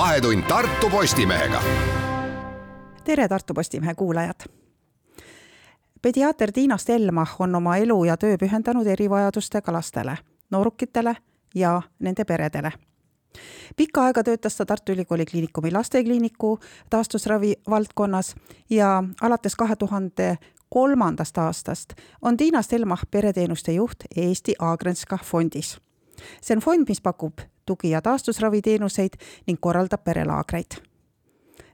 Vahetund Tartu Postimehega. tere, Tartu Postimehe kuulajad. pediaater Tiina Stelmach on oma elu ja töö pühendanud erivajadustega lastele, noorukitele ja nende peredele pikka aega töötas ta Tartu Ülikooli Kliinikumi lastekliiniku taastusravi valdkonnas ja alates kahe tuhande kolmandast aastast on Tiina Stelmach pereteenuste juht Eesti Agrenska fondis. See on fond, mis pakub tugi- ja taastusraviteenuseid ning korraldab perelaagreid.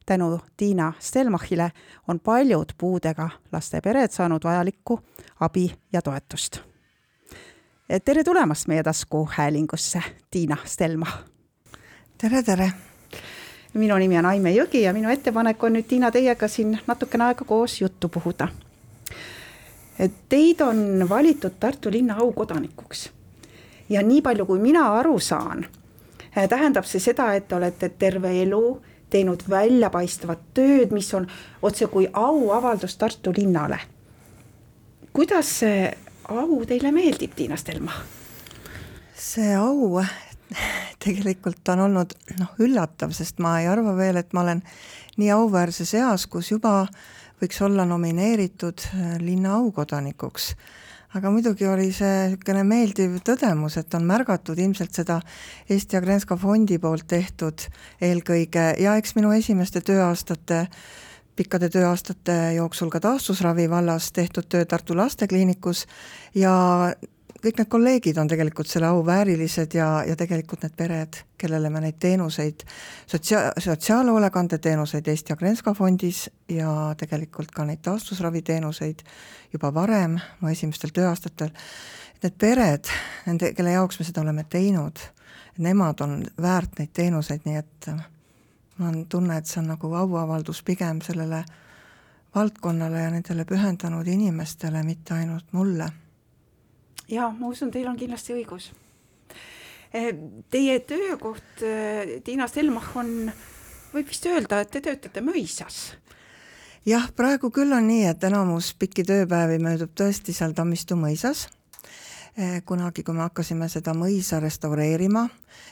tänu Tiina Stelmachile on paljud puudega laste pered saanud vajalikku abi ja toetust. tere tulemast meie taskuhäälingusse, Tiina Stelmach. tere, tere minu nimi on Aime Jõgi ja minu ettepanek on nüüd Tiina teiega siin natukene aega koos juttu puhuda teid on valitud Tartu linna aukodanikuks. Ja nii palju, kui mina aru saan, eh, tähendab see seda, et te olete terve elu teinud väljapaistvat tööd, mis on otsekui auavaldus Tartu linnale. kuidas see au teile meeldib, Tiina Stelma? see au tegelikult on olnud noh, üllatav, sest ma ei arva veel, et ma olen nii auväärses eas, kus juba võiks olla nomineeritud äh, linna aukodanikuks. Aga muidugi oli see niisugune meeldiv tõdemus, et on märgatud ilmselt seda Eesti Agrenska fondi poolt tehtud eelkõige. Ja eks minu esimeste tööaastate pikkade tööaastate jooksul ka taastusravi vallas tehtud töö Tartu Lastekliinikus ja kõik need kolleegid on tegelikult selle au väärilised ja, ja tegelikult need pered, kellele me neid teenuseid, sotsia-, sotsiaalhoolekandeteenuseid Eesti Agrenska fondis ja tegelikult ka neid taastusraviteenuseid juba varem, mu esimestel tööaastatel, et need pered, nende, kelle jaoks me seda oleme teinud, nemad on väärt neid teenuseid, nii et mul on tunne, et see on nagu auavaldus pigem sellele valdkonnale ja nendele pühendanud inimestele, mitte ainult mulle jaa, ma usun, teil on kindlasti õigus. Eh, teie töökoht, eh, Tiina Stelmach, on, võib vist öelda, et te töötate mõisas jah, praegu küll on nii, et enamus pikki tööpäevi möödub tõesti seal Tammistu mõisas kunagi, kui me hakkasime seda mõisa restaureerima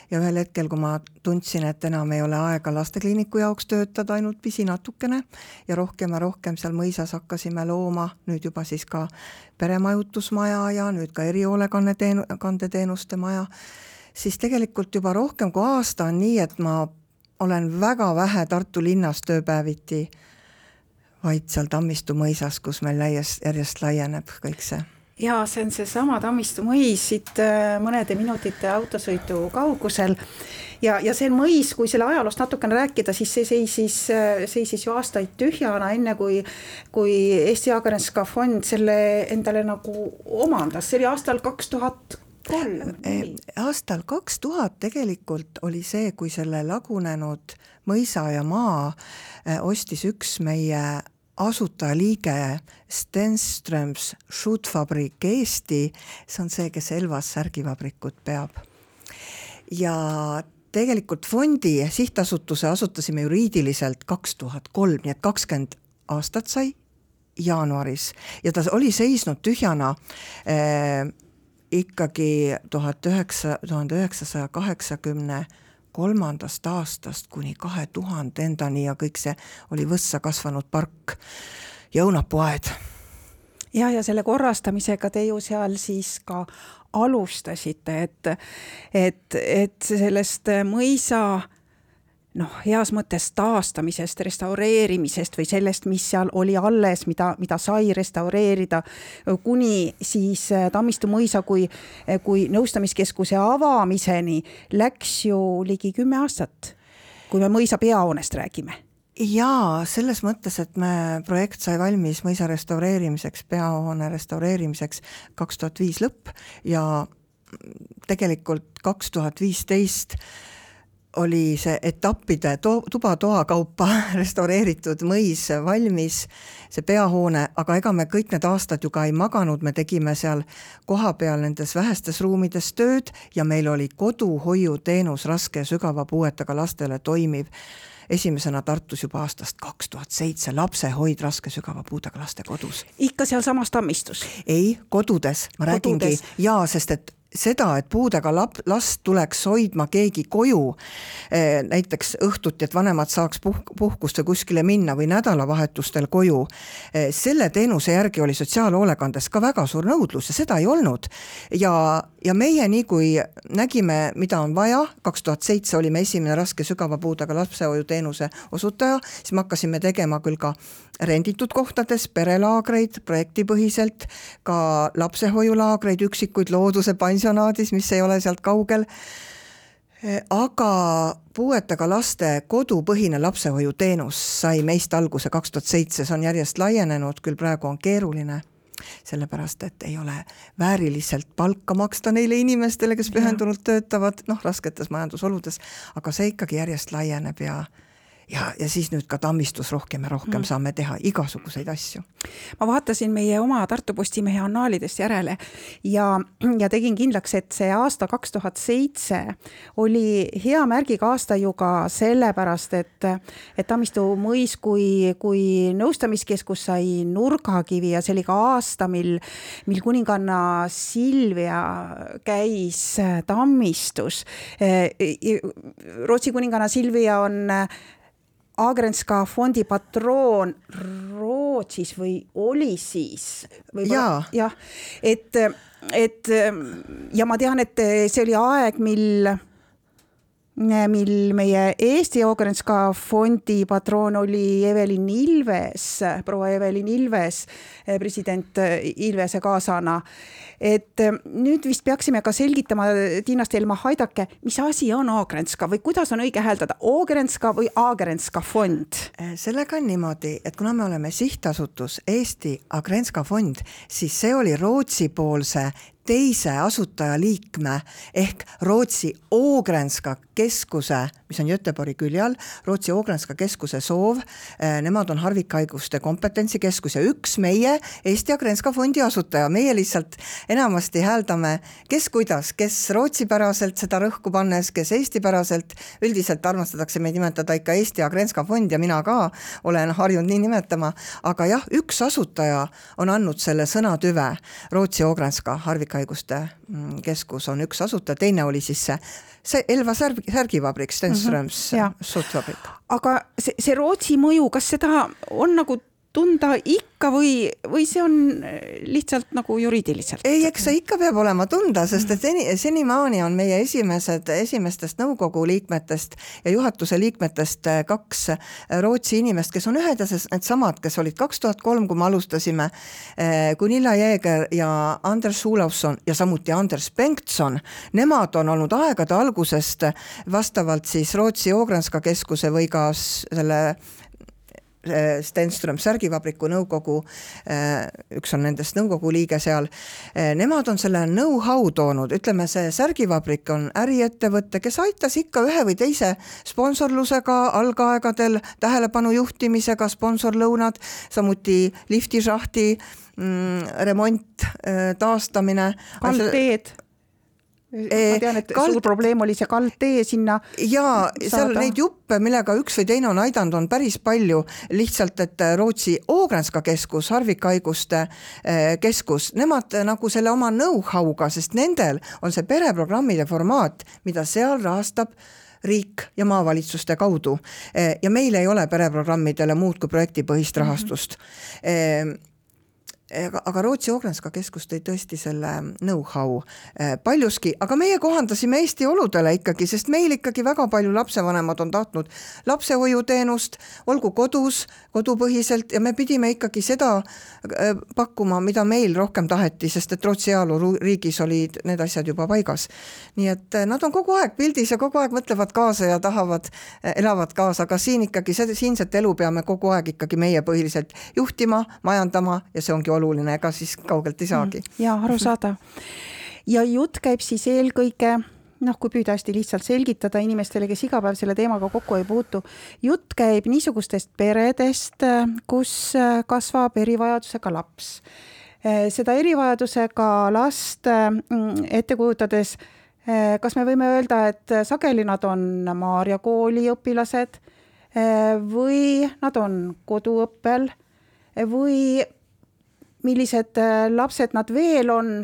ja ühel hetkel, kui ma tundsin, et enam ei ole aega lastekliiniku jaoks töötada ainult pisi natukene ja rohkem ja rohkem seal mõisas hakkasime looma nüüd juba siis ka peremajutusmaja ja nüüd ka erihoolekandeteenuste maja, siis tegelikult juba rohkem kui aasta on nii, et ma olen väga vähe Tartu linnas tööpäeviti, vaid seal Tammistu mõisas, kus meil järjest, järjest laieneb kõik see ja see on seesama Tammistu mõis siit äh, mõnede minutite autosõidu kaugusel. ja, ja see mõis, kui selle ajaloost natukene rääkida, siis see seisis, äh, seisis ju aastaid tühjana, enne kui, kui Eesti Agenska fond selle endale nagu omandas, see oli aastal kaks tuhat kolm. aastal kaks tuhat tegelikult oli see, kui selle lagunenud mõisa ja maa äh, ostis üks meie asutajaliige Stenströms Šutfabrik Eesti, see on see, kes Elvas särgivabrikut peab. ja tegelikult fondi sihtasutuse asutasime juriidiliselt kaks tuhat kolm, nii et kakskümmend aastat sai jaanuaris ja ta oli seisnud tühjana äh, ikkagi tuhat üheksa, tuhande üheksasaja kaheksakümne kolmandast aastast kuni kahe tuhandendani ja kõik see oli võssa kasvanud park ja õunapuuaed. ja, ja selle korrastamisega te ju seal siis ka alustasite, et, et, et sellest mõisa noh, heas mõttes taastamisest, restaureerimisest või sellest, mis seal oli alles, mida, mida sai restaureerida, kuni siis äh, Tammistu mõisa kui, kui nõustamiskeskuse avamiseni läks ju ligi kümme aastat, kui me mõisa peahoonest räägime. Jaa, selles mõttes, et me, projekt sai valmis mõisa restaureerimiseks, peahoone restaureerimiseks kaks tuhat viis lõpp ja tegelikult kaks tuhat viisteist oli see etappide to-, tuba-toa kaupa restaureeritud mõis valmis, see peahoone, aga ega me kõik need aastad ju ka ei maganud, me tegime seal kohapeal nendes vähestes ruumides tööd ja meil oli koduhoiuteenus raske ja sügava puuetega lastele toimiv esimesena Tartus juba aastast kaks tuhat seitse lapsehoid raske sügava puudega laste kodus. ikka sealsamas Tammistus? ei, kodudes, ma kodudes. räägingi, jaa, sest et seda, et puudega lap-, last tuleks hoidma keegi koju, eh, näiteks õhtuti, et vanemad saaks puh-, puhkust või kuskile minna või nädalavahetustel koju, eh, selle teenuse järgi oli sotsiaalhoolekandes ka väga suur nõudlus ja seda ei olnud. ja, ja meie nii kui nägime, mida on vaja, kaks tuhat seitse olime esimene raske sügava puudega lapsehoiuteenuse osutaja, siis me hakkasime tegema küll ka renditud kohtades perelaagreid projektipõhiselt, ka lapsehoiulaagreid, üksikuid looduse pansionaadis, mis ei ole sealt kaugel, aga puuetega laste kodupõhine lapsehoiuteenus sai meist alguse kaks tuhat seitse, see on järjest laienenud, küll praegu on keeruline sellepärast et ei ole vääriliselt palka maksta neile inimestele, kes pühendunult töötavad, noh, rasketes majandusoludes, aga see ikkagi järjest laieneb ja ja, ja siis nüüd ka tammistus rohkem ja rohkem mm. saame teha igasuguseid asju. ma vaatasin meie oma Tartu Postimehe annaalidest järele ja, ja tegin kindlaks, et see aasta kaks tuhat seitse oli hea märgiga aasta ju ka sellepärast, et, et Tammistu mõis kui, kui nõustamiskeskus sai nurgakivi ja see oli ka aasta, mil, mil kuninganna Silvia käis Tammistus. Rootsi kuninganna Silvia on Agrenska fondi patroon Rootsis või oli siis? jaa ja,, et, et ja ma tean, et see oli aeg, mil mil meie Eesti Ogrenska fondi patroon oli Evelin Ilves, proua Evelin Ilves, president Ilvese kaasana. et nüüd vist peaksime ka selgitama, Tiina Stelma, aidake, mis asi on Ogrenska või kuidas on õige hääldada, Ogrenska või Agrenska fond? sellega on niimoodi, et kuna me oleme sihtasutus Eesti Agrenska fond, siis see oli Rootsi-poolse teise asutajaliikme ehk Rootsi Ågrenska keskuse, mis on Göteborgi külje all, Rootsi Ågrenska keskuse soov, eh, nemad on harvikhaiguste kompetentsikeskus ja üks meie Eesti Agrenska fondi asutaja, meie lihtsalt enamasti hääldame, kes kuidas, kes Rootsi-päraselt seda rõhku pannes, kes Eesti-päraselt, üldiselt armastatakse meid nimetada ikka Eesti Agrenska fond ja mina ka olen harjunud nii nimetama, aga jah, üks asutaja on andnud selle sõnatüve Rootsi Ågrenska harvikhaiguste harvikhaiguste mm, keskus on üks asutaja, teine oli siis see, see Elva särg, särgivabrik, Stenströms mm -hmm, suhtvabrik. aga see, see Rootsi mõju, kas seda on nagu tunda ikka või, või see on eh, lihtsalt nagu juriidiliselt? ei, eks see ikka peab olema tunda, sest et seni, senimaani on meie esimesed, esimestest nõukogu liikmetest ja juhatuse liikmetest eh, kaks eh, Rootsi inimest, kes on ühed ja needsamad, kes olid kaks tuhat kolm, kui me alustasime, Gunilla Jeeger ja Anders Sulovson ja samuti Anders Bengtson, nemad on olnud aegade algusest vastavalt siis Rootsi Ågrenska keskuse või ka selle Stenström särgivabriku nõukogu, eh, üks on nendest nõukogu liige seal, eh, nemad on selle know-how toonud, ütleme, see särgivabrik on äriettevõte, kes aitas ikka ühe või teise sponsorlusega algaegadel, tähelepanu juhtimisega, sponsorlõunad, samuti liftišahti mm, remont, taastamine. kaldteed ma tean, et kald... suur probleem oli see kaldtee sinna. ja seal neid juppe, millega üks või teine on aidanud, on päris palju, lihtsalt et Rootsi Ågrenska keskus, harvikhaiguste eh, keskus, nemad nagu selle oma know-how'ga, sest nendel on see pereprogrammide formaat, mida seal rahastab riik ja maavalitsuste kaudu. Eh, ja meil ei ole pereprogrammidele muud kui projektipõhist rahastust mm. -hmm aga, aga Rootsi Ogrenska keskus tõi tõesti selle know-how eh, paljuski, aga meie kohandasime Eesti oludele ikkagi, sest meil ikkagi väga palju lapsevanemad on tahtnud lapsehoiuteenust, olgu kodus, kodupõhiselt ja me pidime ikkagi seda eh, pakkuma, mida meil rohkem taheti, sest et Rootsi heaoluriigis olid need asjad juba paigas. nii et eh, nad on kogu aeg pildis ja kogu aeg mõtlevad kaasa ja tahavad, elavad kaasa, aga siin ikkagi siinset elu peame kogu aeg ikkagi meie põhiliselt juhtima, majandama ja see ongi oluline, ega siis kaugelt ei saagi. Mm, ja arusaadav. ja jutt käib siis eelkõige noh, kui püüda hästi lihtsalt selgitada inimestele, kes iga päev selle teemaga kokku ei puutu, jutt käib niisugustest peredest, kus kasvab erivajadusega laps. seda erivajadusega last mm, ette kujutades, kas me võime öelda, et sageli nad on Maarja kooli õpilased või nad on koduõppel või millised äh, lapsed nad veel on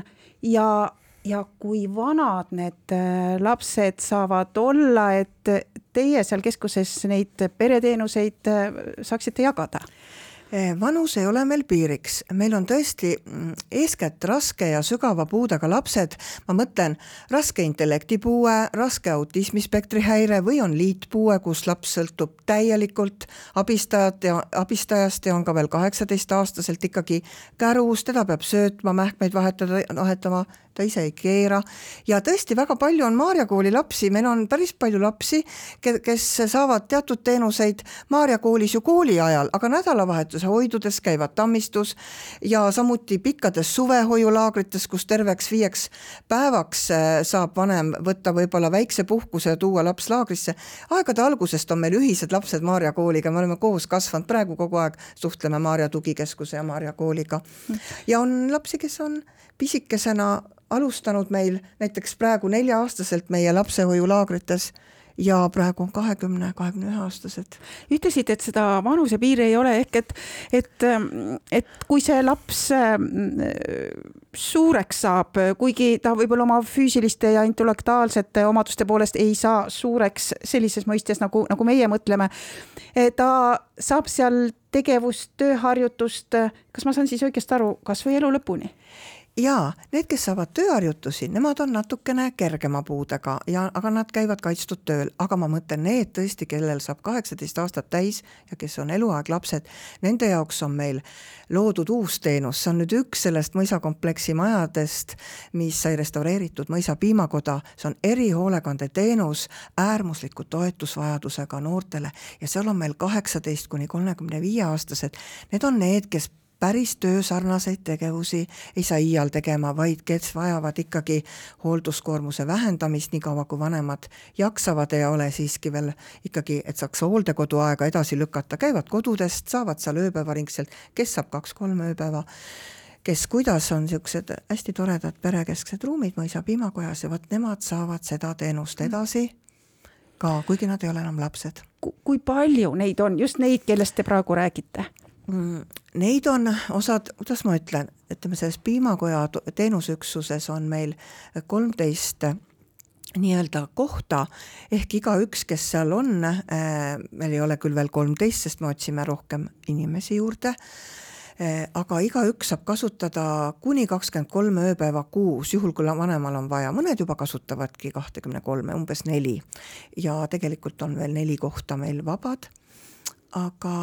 ja ja kui vanad need äh, lapsed saavad olla, et teie seal keskuses neid pereteenuseid äh, saaksite jagada? Eh, vanus ei ole meil piiriks, meil on tõesti mm, eeskätt raske ja sügava puudega lapsed, ma mõtlen raske intellektipuue, raske autismispektri häire või on liitpuue, kus laps sõltub täielikult abistajat ja abistajast ja on ka veel kaheksateistaastaselt ikkagi kärus, teda peab söötma, mähkmeid vahetada, vahetama, ta ise ei keera. Ja tõesti väga palju on Maarja kooli lapsi, meil on päris palju lapsi, kes saavad teatud teenuseid Maarja koolis ju kooli ajal, aga nädalavahetuse hoidudes käivad tammistus ja samuti pikkades suvehoiulaagrites, kus terveks viieks päevaks äh, saab vanem võtta võib-olla väikse puhkuse ja tuua laps laagrisse. aegade algusest on meil ühised lapsed Maarja kooliga, me oleme koos kasvanud, praegu kogu aeg suhtleme Maarja tugikeskuse ja Maarja kooliga. ja on lapsi, kes on pisikesena alustanud meil näiteks praegu nelja-aastaselt meie lapsehoiulaagrites ja praegu on kahekümne, kahekümne ühe aastased. ütlesite, et seda vanusepiiri ei ole, ehk et, et, et kui see laps suureks saab, kuigi ta võib-olla oma füüsiliste ja intellektuaalsete omaduste poolest ei saa suureks sellises mõistes, nagu, nagu meie mõtleme, ta saab seal tegevust, tööharjutust, kas ma saan siis õigesti aru, kas või elu lõpuni? Jaa, need, kes saavad tööharjutusi, nemad on natukene kergema puudega ja, aga nad käivad kaitstud tööl, aga ma mõtlen need tõesti, kellel saab kaheksateist aastat täis ja kes on eluaeg lapsed, nende jaoks on meil loodud uus teenus, see on nüüd üks sellest mõisakompleksi majadest, mis sai restaureeritud Mõisa piimakoda, see on erihoolekandeteenus äärmusliku toetusvajadusega noortele. Ja seal on meil kaheksateist kuni kolmekümne viie aastased, need on need, kes päris töösarnaseid tegevusi ei saa iial tegema, vaid kes vajavad ikkagi hoolduskoormuse vähendamist, niikaua kui vanemad jaksavad, ei ole siiski veel ikkagi, et saaks hooldekoduaega edasi lükata, käivad kodudest, saavad seal ööpäevaringselt, kes saab kaks-kolm ööpäeva kes kuidas on niisugused hästi toredad perekesksed ruumid mõisa piimakojas ja vot nemad saavad seda teenust edasi ka, kuigi nad ei ole enam lapsed. kui palju neid on, just neid, kellest te praegu räägite? Mm, neid on osad, kuidas ma ütlen, ütleme selles piimakoja teenusüksuses on meil kolmteist nii-öelda kohta, ehk igaüks, kes seal on äh,, meil ei ole küll veel kolmteist, sest me otsime rohkem inimesi juurde äh,, aga igaüks saab kasutada kuni kakskümmend kolm ööpäeva kuus, juhul kui vanemal on vaja, mõned juba kasutavadki kahtekümne kolme, umbes neli. ja tegelikult on veel neli kohta meil vabad, aga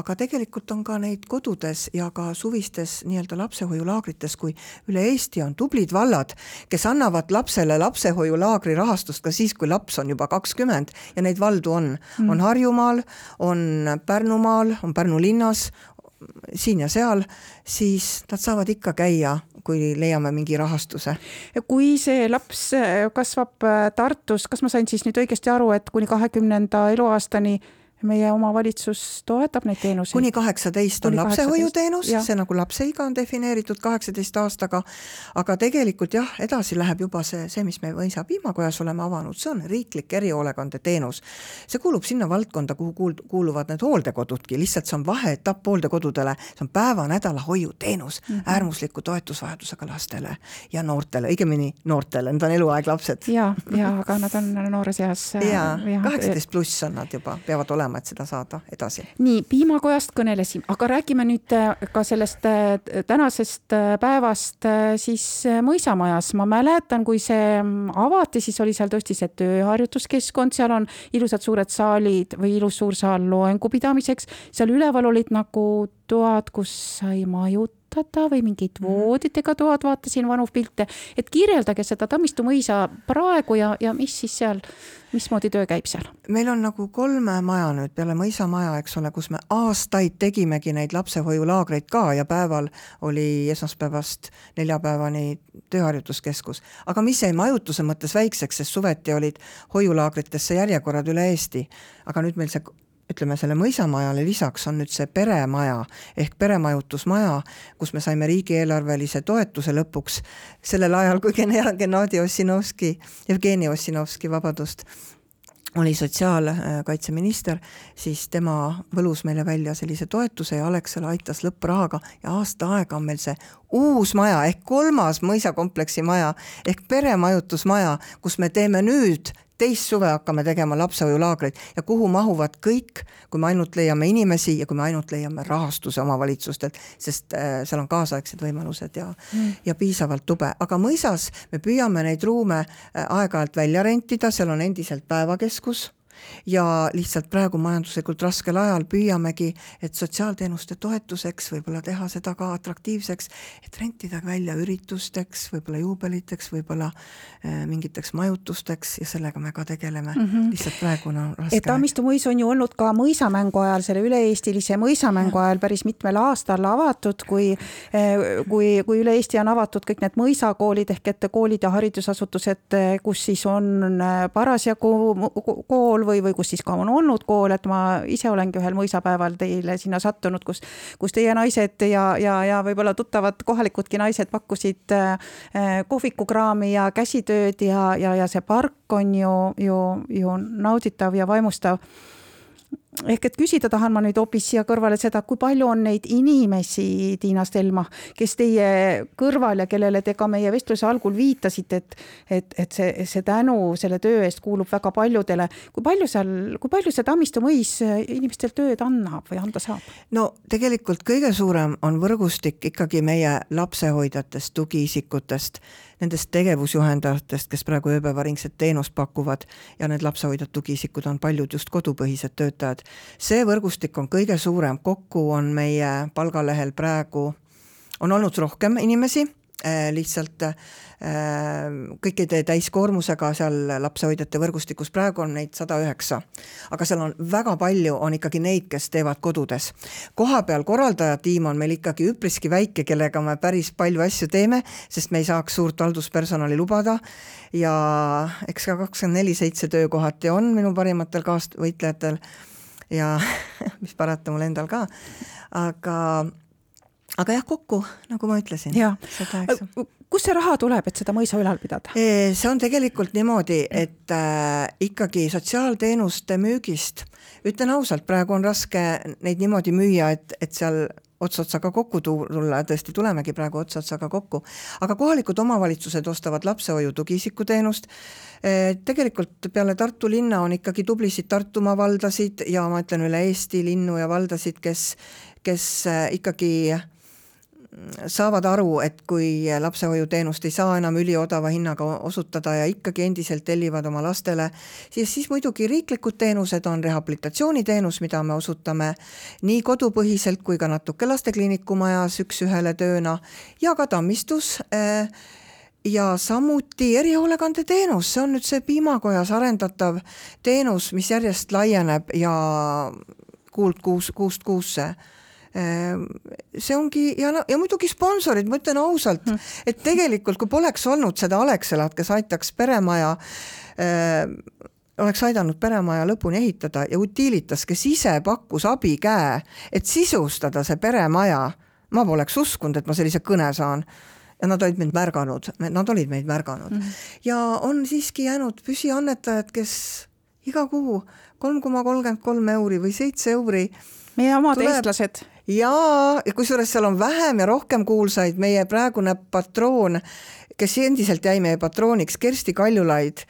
aga tegelikult on ka neid kodudes ja ka suvistes nii-öelda lapsehoiulaagrites, kui üle Eesti on tublid vallad, kes annavad lapsele lapsehoiulaagri rahastust ka siis, kui laps on juba kakskümmend ja neid valdu on mm., on Harjumaal, on Pärnumaal, on Pärnu linnas, siin ja seal, siis nad saavad ikka käia kui leiame mingi rahastuse. kui see laps kasvab Tartus, kas ma sain siis nüüd õigesti aru, et kuni kahekümnenda eluaastani meie omavalitsus toetab neid teenuseid. kuni kaheksateist on lapsehoiuteenus, see nagu lapse iga on defineeritud kaheksateist aastaga, aga tegelikult jah, edasi läheb juba see, see, mis me Mõisa piimakojas oleme avanud, see on riiklik erihoolekandeteenus. see kuulub sinna valdkonda, kuhu kuul-, kuuluvad need hooldekodudki, lihtsalt see on vaheetapp hooldekodudele, see on päeva-nädala hoiuteenus mm -hmm. äärmusliku toetusvajadusega lastele ja noortele, õigemini noortele, need on eluaeg lapsed. ja, ja aga nad on noores eas. jaa, kaheksateist pluss on nad juba, peavad olema olema, et seda saada edasi. nii, piimakojast kõnelesime, aga räägime nüüd äh, ka sellest äh, tänasest äh, päevast siis Mõisamajas. ma mäletan, kui see mm, avati, siis oli seal tõesti see tööharjutuskeskkond, seal on ilusad suured saalid või ilus suur saal loengu pidamiseks, seal üleval olid nagu toad, kus sai majutada või mingid mhm. vooditega toad, vaatasin vanu pilte, et kirjeldage seda Tammistu mõisa praegu ja, ja mis siis seal, mismoodi töö käib seal? meil on nagu kolm maja nüüd peale mõisamaja, eks ole, kus me aastaid tegimegi neid lapsehoiulaagreid ka ja päeval oli esmaspäevast neljapäevani tööharjutuskeskus. aga mis jäi majutuse mõttes väikseks, sest suveti olid hoiulaagritesse järjekorrad üle Eesti, aga nüüd meil see ütleme, selle mõisamajale lisaks on nüüd see peremaja ehk peremajutusmaja, kus me saime riigieelarvelise toetuse lõpuks sellel ajal, kui Gennadi Ossinovski, Jevgeni Ossinovski, vabandust, oli sotsiaalkaitseminister, siis tema võlus meile välja sellise toetuse ja Alexela aitas lõpprahaga ja aasta aega on meil see uus maja ehk kolmas mõisakompleksi maja ehk peremajutusmaja, kus me teeme nüüd teist suve hakkame tegema lapsehoiulaagreid ja kuhu mahuvad kõik, kui me ainult leiame inimesi ja kui me ainult leiame rahastuse omavalitsustelt, sest äh, seal on kaasaegsed võimalused ja mm., ja piisavalt tube, aga mõisas me püüame neid ruume äh, aeg-ajalt välja rentida, seal on endiselt päevakeskus ja lihtsalt praegu majanduslikult raskel ajal püüamegi, et sotsiaalteenuste toetuseks võib-olla teha seda ka atraktiivseks, et rentida välja üritusteks, võib-olla juubeliteks, võib-olla äh, mingiteks majutusteks ja sellega me ka tegeleme mm, -hmm. lihtsalt praegu on raske. et Tammistu mõis on ju olnud ka mõisamängu ajal, selle üle-eestilise mõisamängu ajal päris mitmel aastal avatud, kui äh, kui, kui üle Eesti on avatud kõik need mõisakoolid ehk et koolid ja haridusasutused, kus siis on äh, parasjagu kool või või, või kus siis ka on olnud kool, et ma ise olengi ühel mõisapäeval teile sinna sattunud, kus, kus teie naised ja, ja, ja võib-olla tuttavad kohalikudki naised pakkusid äh, kohvikukraami ja käsitööd ja, ja, ja see park on ju, ju, ju nauditav ja vaimustav ehk et küsida tahan ma nüüd hoopis siia kõrvale seda, kui palju on neid inimesi, Tiina Stelma, kes teie kõrval ja kellele te ka meie vestluse algul viitasite, et, et, et see, see tänu selle töö eest kuulub väga paljudele. kui palju seal, kui palju see Tammistu mõis inimestel tööd annab või anda saab? no tegelikult kõige suurem on võrgustik ikkagi meie lapsehoidjatest, tugiisikutest nendest tegevusjuhendajatest, kes praegu ööpäevaringset teenust pakuvad ja need lapsehoidjad, tugiisikud on paljud just kodupõhised töötajad. See võrgustik on kõige suurem, kokku on meie palgalehel praegu, on olnud rohkem inimesi Äh, lihtsalt äh, kõikide täiskoormusega seal lapsehoidjate võrgustikus, praegu on neid sada üheksa. aga seal on väga palju, on ikkagi neid, kes teevad kodudes. kohapeal korraldajatiim on meil ikkagi üpriski väike, kellega me päris palju asju teeme, sest me ei saaks suurt halduspersonali lubada ja eks ka kakskümmend neli seitse töökohati on minu parimatel kaasvõitlejatel ja mis parata, mul endal ka, aga aga jah, kokku, nagu ma ütlesin. kust see raha tuleb, et seda mõisa ülal pidada? see on tegelikult niimoodi, et äh, ikkagi sotsiaalteenuste müügist, ütlen ausalt, praegu on raske neid niimoodi müüa, et, et seal ots otsaga kokku tulla ja tõesti tulemegi praegu ots otsaga kokku. aga kohalikud omavalitsused ostavad lapsehoiu tugiisikuteenust. Äh, tegelikult peale Tartu linna on ikkagi tublisid Tartumaa valdasid ja ma ütlen üle Eesti linnu ja valdasid, kes, kes äh, ikkagi saavad aru, et kui lapsehoiuteenust ei saa enam üliodava hinnaga osutada ja ikkagi endiselt tellivad oma lastele, siis, siis muidugi riiklikud teenused on rehabilitatsiooniteenus, mida me osutame nii kodupõhiselt kui ka natuke lastekliiniku majas üks-ühele tööna ja ka Tammistus äh, ja samuti erihoolekandeteenus, see on nüüd see piimakojas arendatav teenus, mis järjest laieneb ja kuult kuus, kuust kuusse see ongi ja, ja muidugi sponsorid, ma ütlen ausalt, hm. et tegelikult kui poleks olnud seda Alexelat, kes aitaks peremaja äh, oleks aidanud peremaja lõpuni ehitada ja Utilitas, kes ise pakkus abikäe, et sisustada see peremaja, ma poleks uskunud, et ma sellise kõne saan ja nad olid mind märganud, nad olid meid märganud mm. -hmm. ja on siiski jäänud püsiannetajad, kes iga kuu kolm koma kolmkümmend kolm euri või seitse euri meie omad tuleb... eestlased jaa, kusjuures seal on vähem ja rohkem kuulsaid, meie praegune patroon, kes endiselt jäi meie patrooniks, Kersti Kaljulaid,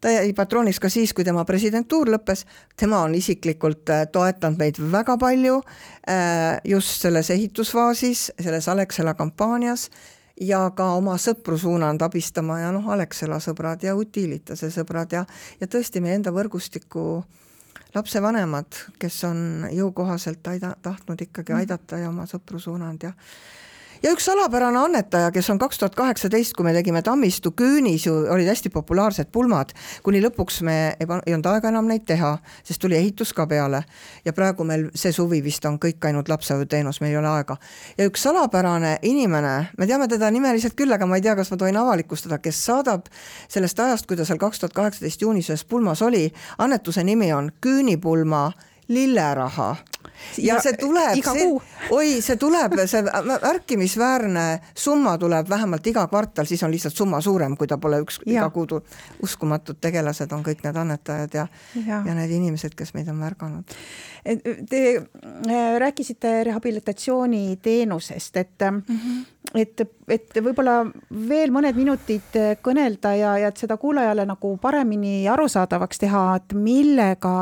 ta jäi patrooniks ka siis, kui tema presidentuur lõppes, tema on isiklikult äh, toetanud meid väga palju äh, just selles ehitusfaasis, selles Alexela kampaanias ja ka oma sõpru suunanud abistama ja noh, Alexela sõbrad ja Utilitase sõbrad ja, ja tõesti meie enda võrgustiku äh, lapsevanemad, kes on jõukohaselt aida-, tahtnud ikkagi mm. aidata ja oma sõpru suunanud ja ja üks salapärane annetaja, kes on kaks tuhat kaheksateist, kui me tegime Tammistu küünis ju olid hästi populaarsed pulmad, kuni lõpuks me ei, ei olnud aega enam neid teha, sest tuli ehitus ka peale. ja praegu meil see suvi vist on kõik ainult lapsehoiuteenus, meil ei ole aega. ja üks salapärane inimene, me teame teda nimeliselt küll, aga ma ei tea, kas ma tohin avalikustada, kes saadab sellest ajast, kui ta seal kaks tuhat kaheksateist juunis ühes pulmas oli, annetuse nimi on Küünipulma lilleraha ja see tuleb, oi, see tuleb, see märkimisväärne summa tuleb vähemalt iga kvartal, siis on lihtsalt summa suurem, kui ta pole üks ja. iga kuu tul-. uskumatud tegelased on kõik need annetajad ja, ja., ja need inimesed, kes meid on märganud. Te äh, rääkisite rehabilitatsiooniteenusest, et mm, -hmm. Et, et võib-olla veel mõned minutid kõnelda ja, ja et seda kuulajale nagu paremini arusaadavaks teha, et millega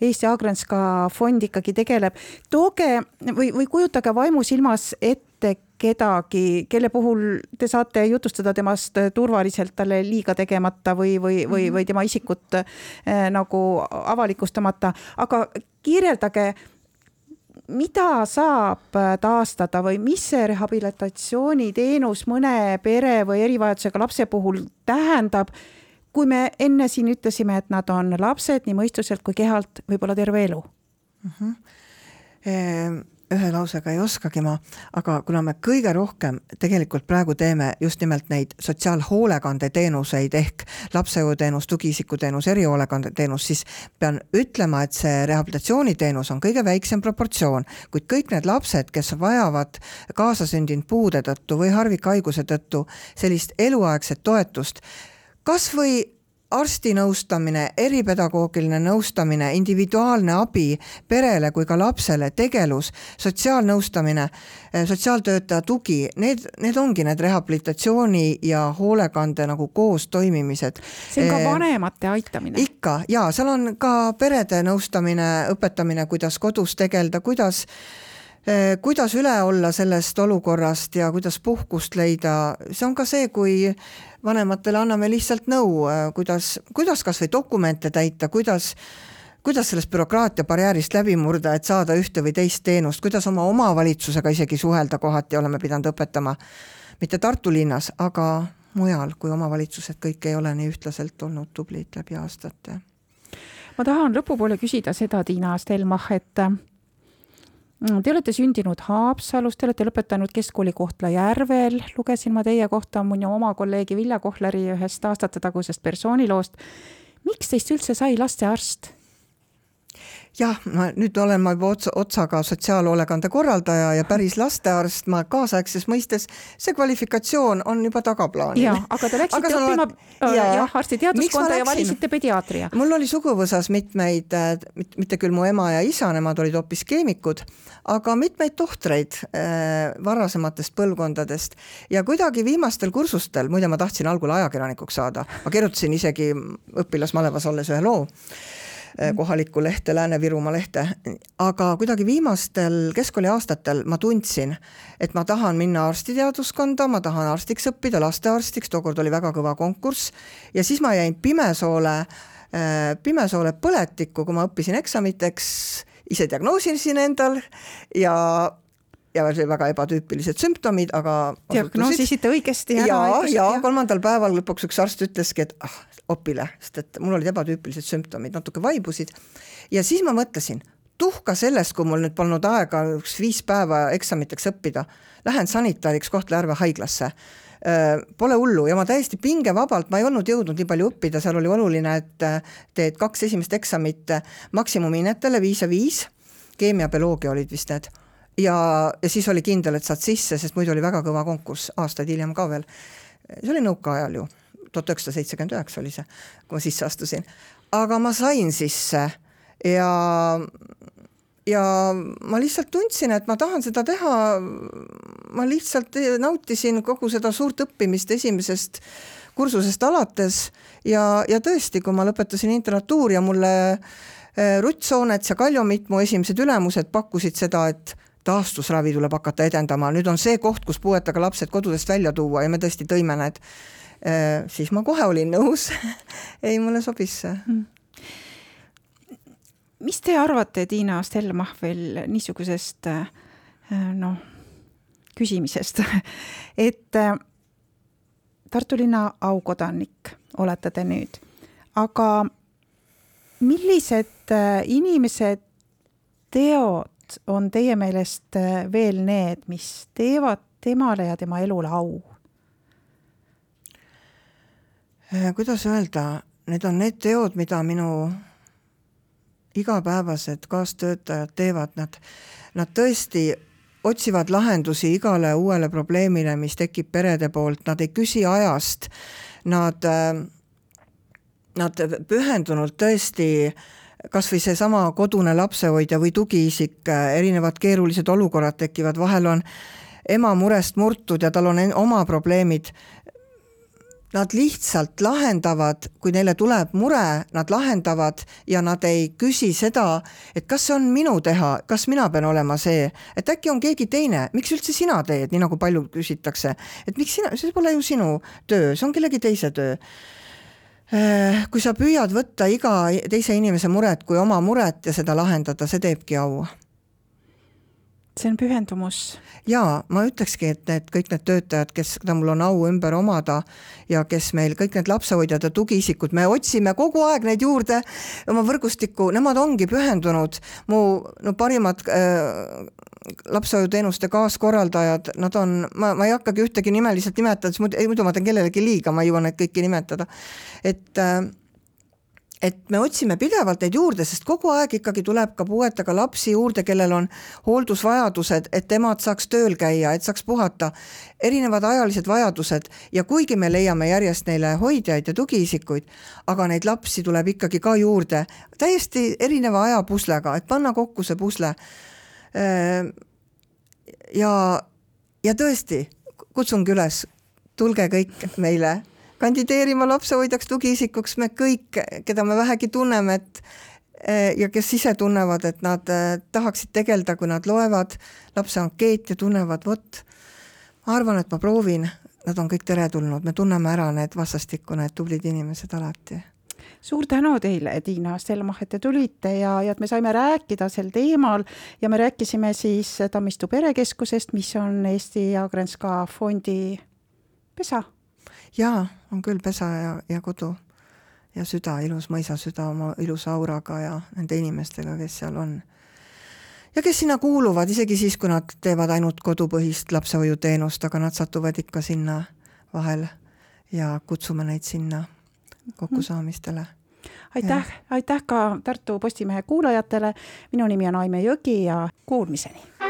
Eesti Agrenska fond ikkagi tegeleb. tooge või, või kujutage vaimusilmas ette kedagi, kelle puhul te saate jutustada temast turvaliselt, talle liiga tegemata või, või, või, mhm. või tema isikut äh, nagu avalikustamata, aga kirjeldage, mida saab taastada või mis see rehabilitatsiooniteenus mõne pere või erivajadusega lapse puhul tähendab, kui me enne siin ütlesime, et nad on lapsed nii mõistuselt kui kehalt võib-olla terve elu uh? -huh. Ühe lausega ei oskagi ma, aga kuna me kõige rohkem tegelikult praegu teeme just nimelt neid sotsiaalhoolekandeteenuseid ehk lapsehoiuteenus, tugiisikuteenus, erihoolekandeteenus, siis pean ütlema, et see rehabilitatsiooniteenus on kõige väiksem proportsioon, kuid kõik need lapsed, kes vajavad kaasasündinud puude tõttu või harvikhaiguse tõttu sellist eluaegset toetust, kas või arsti nõustamine, eripedagoogiline nõustamine, individuaalne abi perele kui ka lapsele, tegelus, sotsiaalnõustamine, eh, sotsiaaltöötaja tugi, need, need ongi need rehabilitatsiooni ja hoolekande nagu koos toimimised. see on ka eh, vanemate aitamine. ikka ja seal on ka perede nõustamine, õpetamine, kuidas kodus tegeleda, kuidas eh, kuidas üle olla sellest olukorrast ja kuidas puhkust leida, see on ka see, kui vanematele anname lihtsalt nõu, äh, kuidas, kuidas kas või dokumente täita, kuidas kuidas sellest bürokraatia barjäärist läbi murda, et saada ühte või teist teenust, kuidas oma omavalitsusega isegi suhelda kohati oleme pidanud õpetama. mitte Tartu linnas, aga mujal, kui omavalitsused kõik ei ole nii ühtlaselt olnud tublid läbi aastate. ma tahan lõpupoole küsida seda, Tiina Stelmach, et te olete sündinud Haapsalus, te olete lõpetanud keskkooli Kohtla-Järvel, lugesin ma teie kohta minu oma kolleegi Vilja Kohleri ühest aastatetagusest persooniloost. miks teist üldse sai lastearst? Jah, ma nüüd olen ma juba otsa, otsaga sotsiaalhoolekande korraldaja ja päris lastearst, ma kaasaegses mõistes, see kvalifikatsioon on juba tagaplaanil. jaa, aga te läksite aga õppima äh, jah ja, arstiteaduskonda ja valisite pediaatria. mul oli suguvõsas mitmeid, äh, mitte küll mu ema ja isa, nemad olid hoopis keemikud, aga mitmeid tohtreid äh, varasematest põlvkondadest ja kuidagi viimastel kursustel, muide ma tahtsin algul ajakirjanikuks saada, ma kirjutasin isegi õpilasmalevas olles ühe loo kohalikku lehte, Lääne-Virumaa lehte, aga kuidagi viimastel keskkooli aastatel ma tundsin, et ma tahan minna arstiteaduskonda, ma tahan arstiks õppida, lastearstiks, tookord oli väga kõva konkurss. Ja siis ma jäin Pimesoole, eh, Pimesoole põletikku, kui ma õppisin eksamiteks, ise diagnoosisin endal ja ja see väga ebatüüpilised sümptomid, aga diagnoosisite õigesti ära. ja, ja kolmandal päeval lõpuks üks arst ütleski, et ah, opile, sest et mul olid ebatüüpilised sümptomid, natuke vaibusid. ja siis ma mõtlesin, tuhka sellest, kui mul nüüd polnud aega üks viis päeva eksamiteks õppida, lähen sanitariks Kohtla-Järve haiglasse Pole hullu ja ma täiesti pingevabalt, ma ei olnud jõudnud nii palju õppida, seal oli oluline, et teed kaks esimest eksamit maksimumhinnetele, viis ja viis, keemia, bioloogia olid vist need. Ja, ja siis oli kindel, et saad sisse, sest muidu oli väga kõva konkurss, aastaid hiljem ka veel. see oli nõukaajal ju tuhat üheksasada seitsekümmend üheksa oli see, kui ma sisse astusin. aga ma sain sisse ja, ja ma lihtsalt tundsin, et ma tahan seda teha, ma lihtsalt nautisin kogu seda suurt õppimist esimesest kursusest alates ja, ja tõesti, kui ma lõpetasin internatuuri ja mulle eh, Rutt Soonets ja Kaljo Mitt, mu esimesed ülemused pakkusid seda, et taastusravi tuleb hakata edendama, nüüd on see koht, kus puuetega lapsed kodudest välja tuua ja me tõesti tõime need. Äh, siis ma kohe olin nõus. Ei, mulle sobis see. Mm. mis te arvate, Tiina Stelmach-veel niisugusest äh, noh, küsimisest, et äh, Tartu linna aukodanik olete te nüüd, aga millised inimesed, teod on teie meelest veel need, mis teevad temale ja tema elule au? Äh, kuidas öelda, need on need teod, mida minu igapäevased kaastöötajad teevad, nad, nad tõesti otsivad lahendusi igale uuele probleemile, mis tekib perede poolt, nad ei küsi ajast, nad, nad pühendunult tõesti kas või seesama kodune lapsehoidja või tugiisik, erinevad keerulised olukorrad tekivad, vahel on ema murest murtud ja tal on oma probleemid, Nad lihtsalt lahendavad, kui neile tuleb mure, nad lahendavad ja nad ei küsi seda, et kas see on minu teha, kas mina pean olema see, et äkki on keegi teine, miks üldse sina teed, nii nagu palju küsitakse, et miks sina, see pole ju sinu töö, see on kellegi teise töö. äh, kui sa püüad võtta iga teise inimese muret kui oma muret ja seda lahendada, see teebki au see on pühendumus. jaa, ma ütlekski, et need kõik need töötajad, kes, keda mul on au ümber omada ja kes meil, kõik need lapsehoidjad ja tugiisikud, me otsime kogu aeg neid juurde oma võrgustikku, nemad ongi pühendunud, mu no parimad äh, lapsehoiuteenuste kaaskorraldajad, nad on, ma, ma ei hakkagi ühtegi nimeliselt nimetada, sest muidu, muidu ma teen kellelegi liiga, ma ei jõua neid kõiki nimetada. et äh, et me otsime pidevalt neid juurde, sest kogu aeg ikkagi tuleb ka puuetega lapsi juurde, kellel on hooldusvajadused, et emad saaks tööl käia, et saaks puhata, erinevad ajalised vajadused ja kuigi me leiame järjest neile hoidjaid ja tugiisikuid, aga neid lapsi tuleb ikkagi ka juurde. Täiesti erineva ajapuslega, et panna kokku see pusle. ja, ja tõesti, kutsungi üles, tulge kõik meile kandideerima lapsehoidjaks, tugiisikuks, me kõik, keda me vähegi tunneme, et eh, ja kes ise tunnevad, et nad eh, tahaksid tegeleda, kui nad loevad. Lapse ankeeti tunnevad, vot, ma arvan, et ma proovin, nad on kõik teretulnud, me tunneme ära need vastastikku, need tublid inimesed alati. Suur tänu teile, Tiina Stelmach, et te tulite ja, ja et me saime rääkida sel teemal. Ja me rääkisime siis Tammistu perekeskusest, mis on Eesti Jagrenska fondi pesa jaa, on küll pesa ja, ja kodu ja süda, ilus mõisasüda oma ilusa auraga ja nende inimestega, kes seal on. ja kes sinna kuuluvad, isegi siis, kui nad teevad ainult kodupõhist lapsehoiuteenust, aga nad satuvad ikka sinna vahel ja kutsume neid sinna kokkusaamistele aitäh, aitäh ka Tartu Postimehe kuulajatele. minu nimi on Aime Jõgi ja kuulmiseni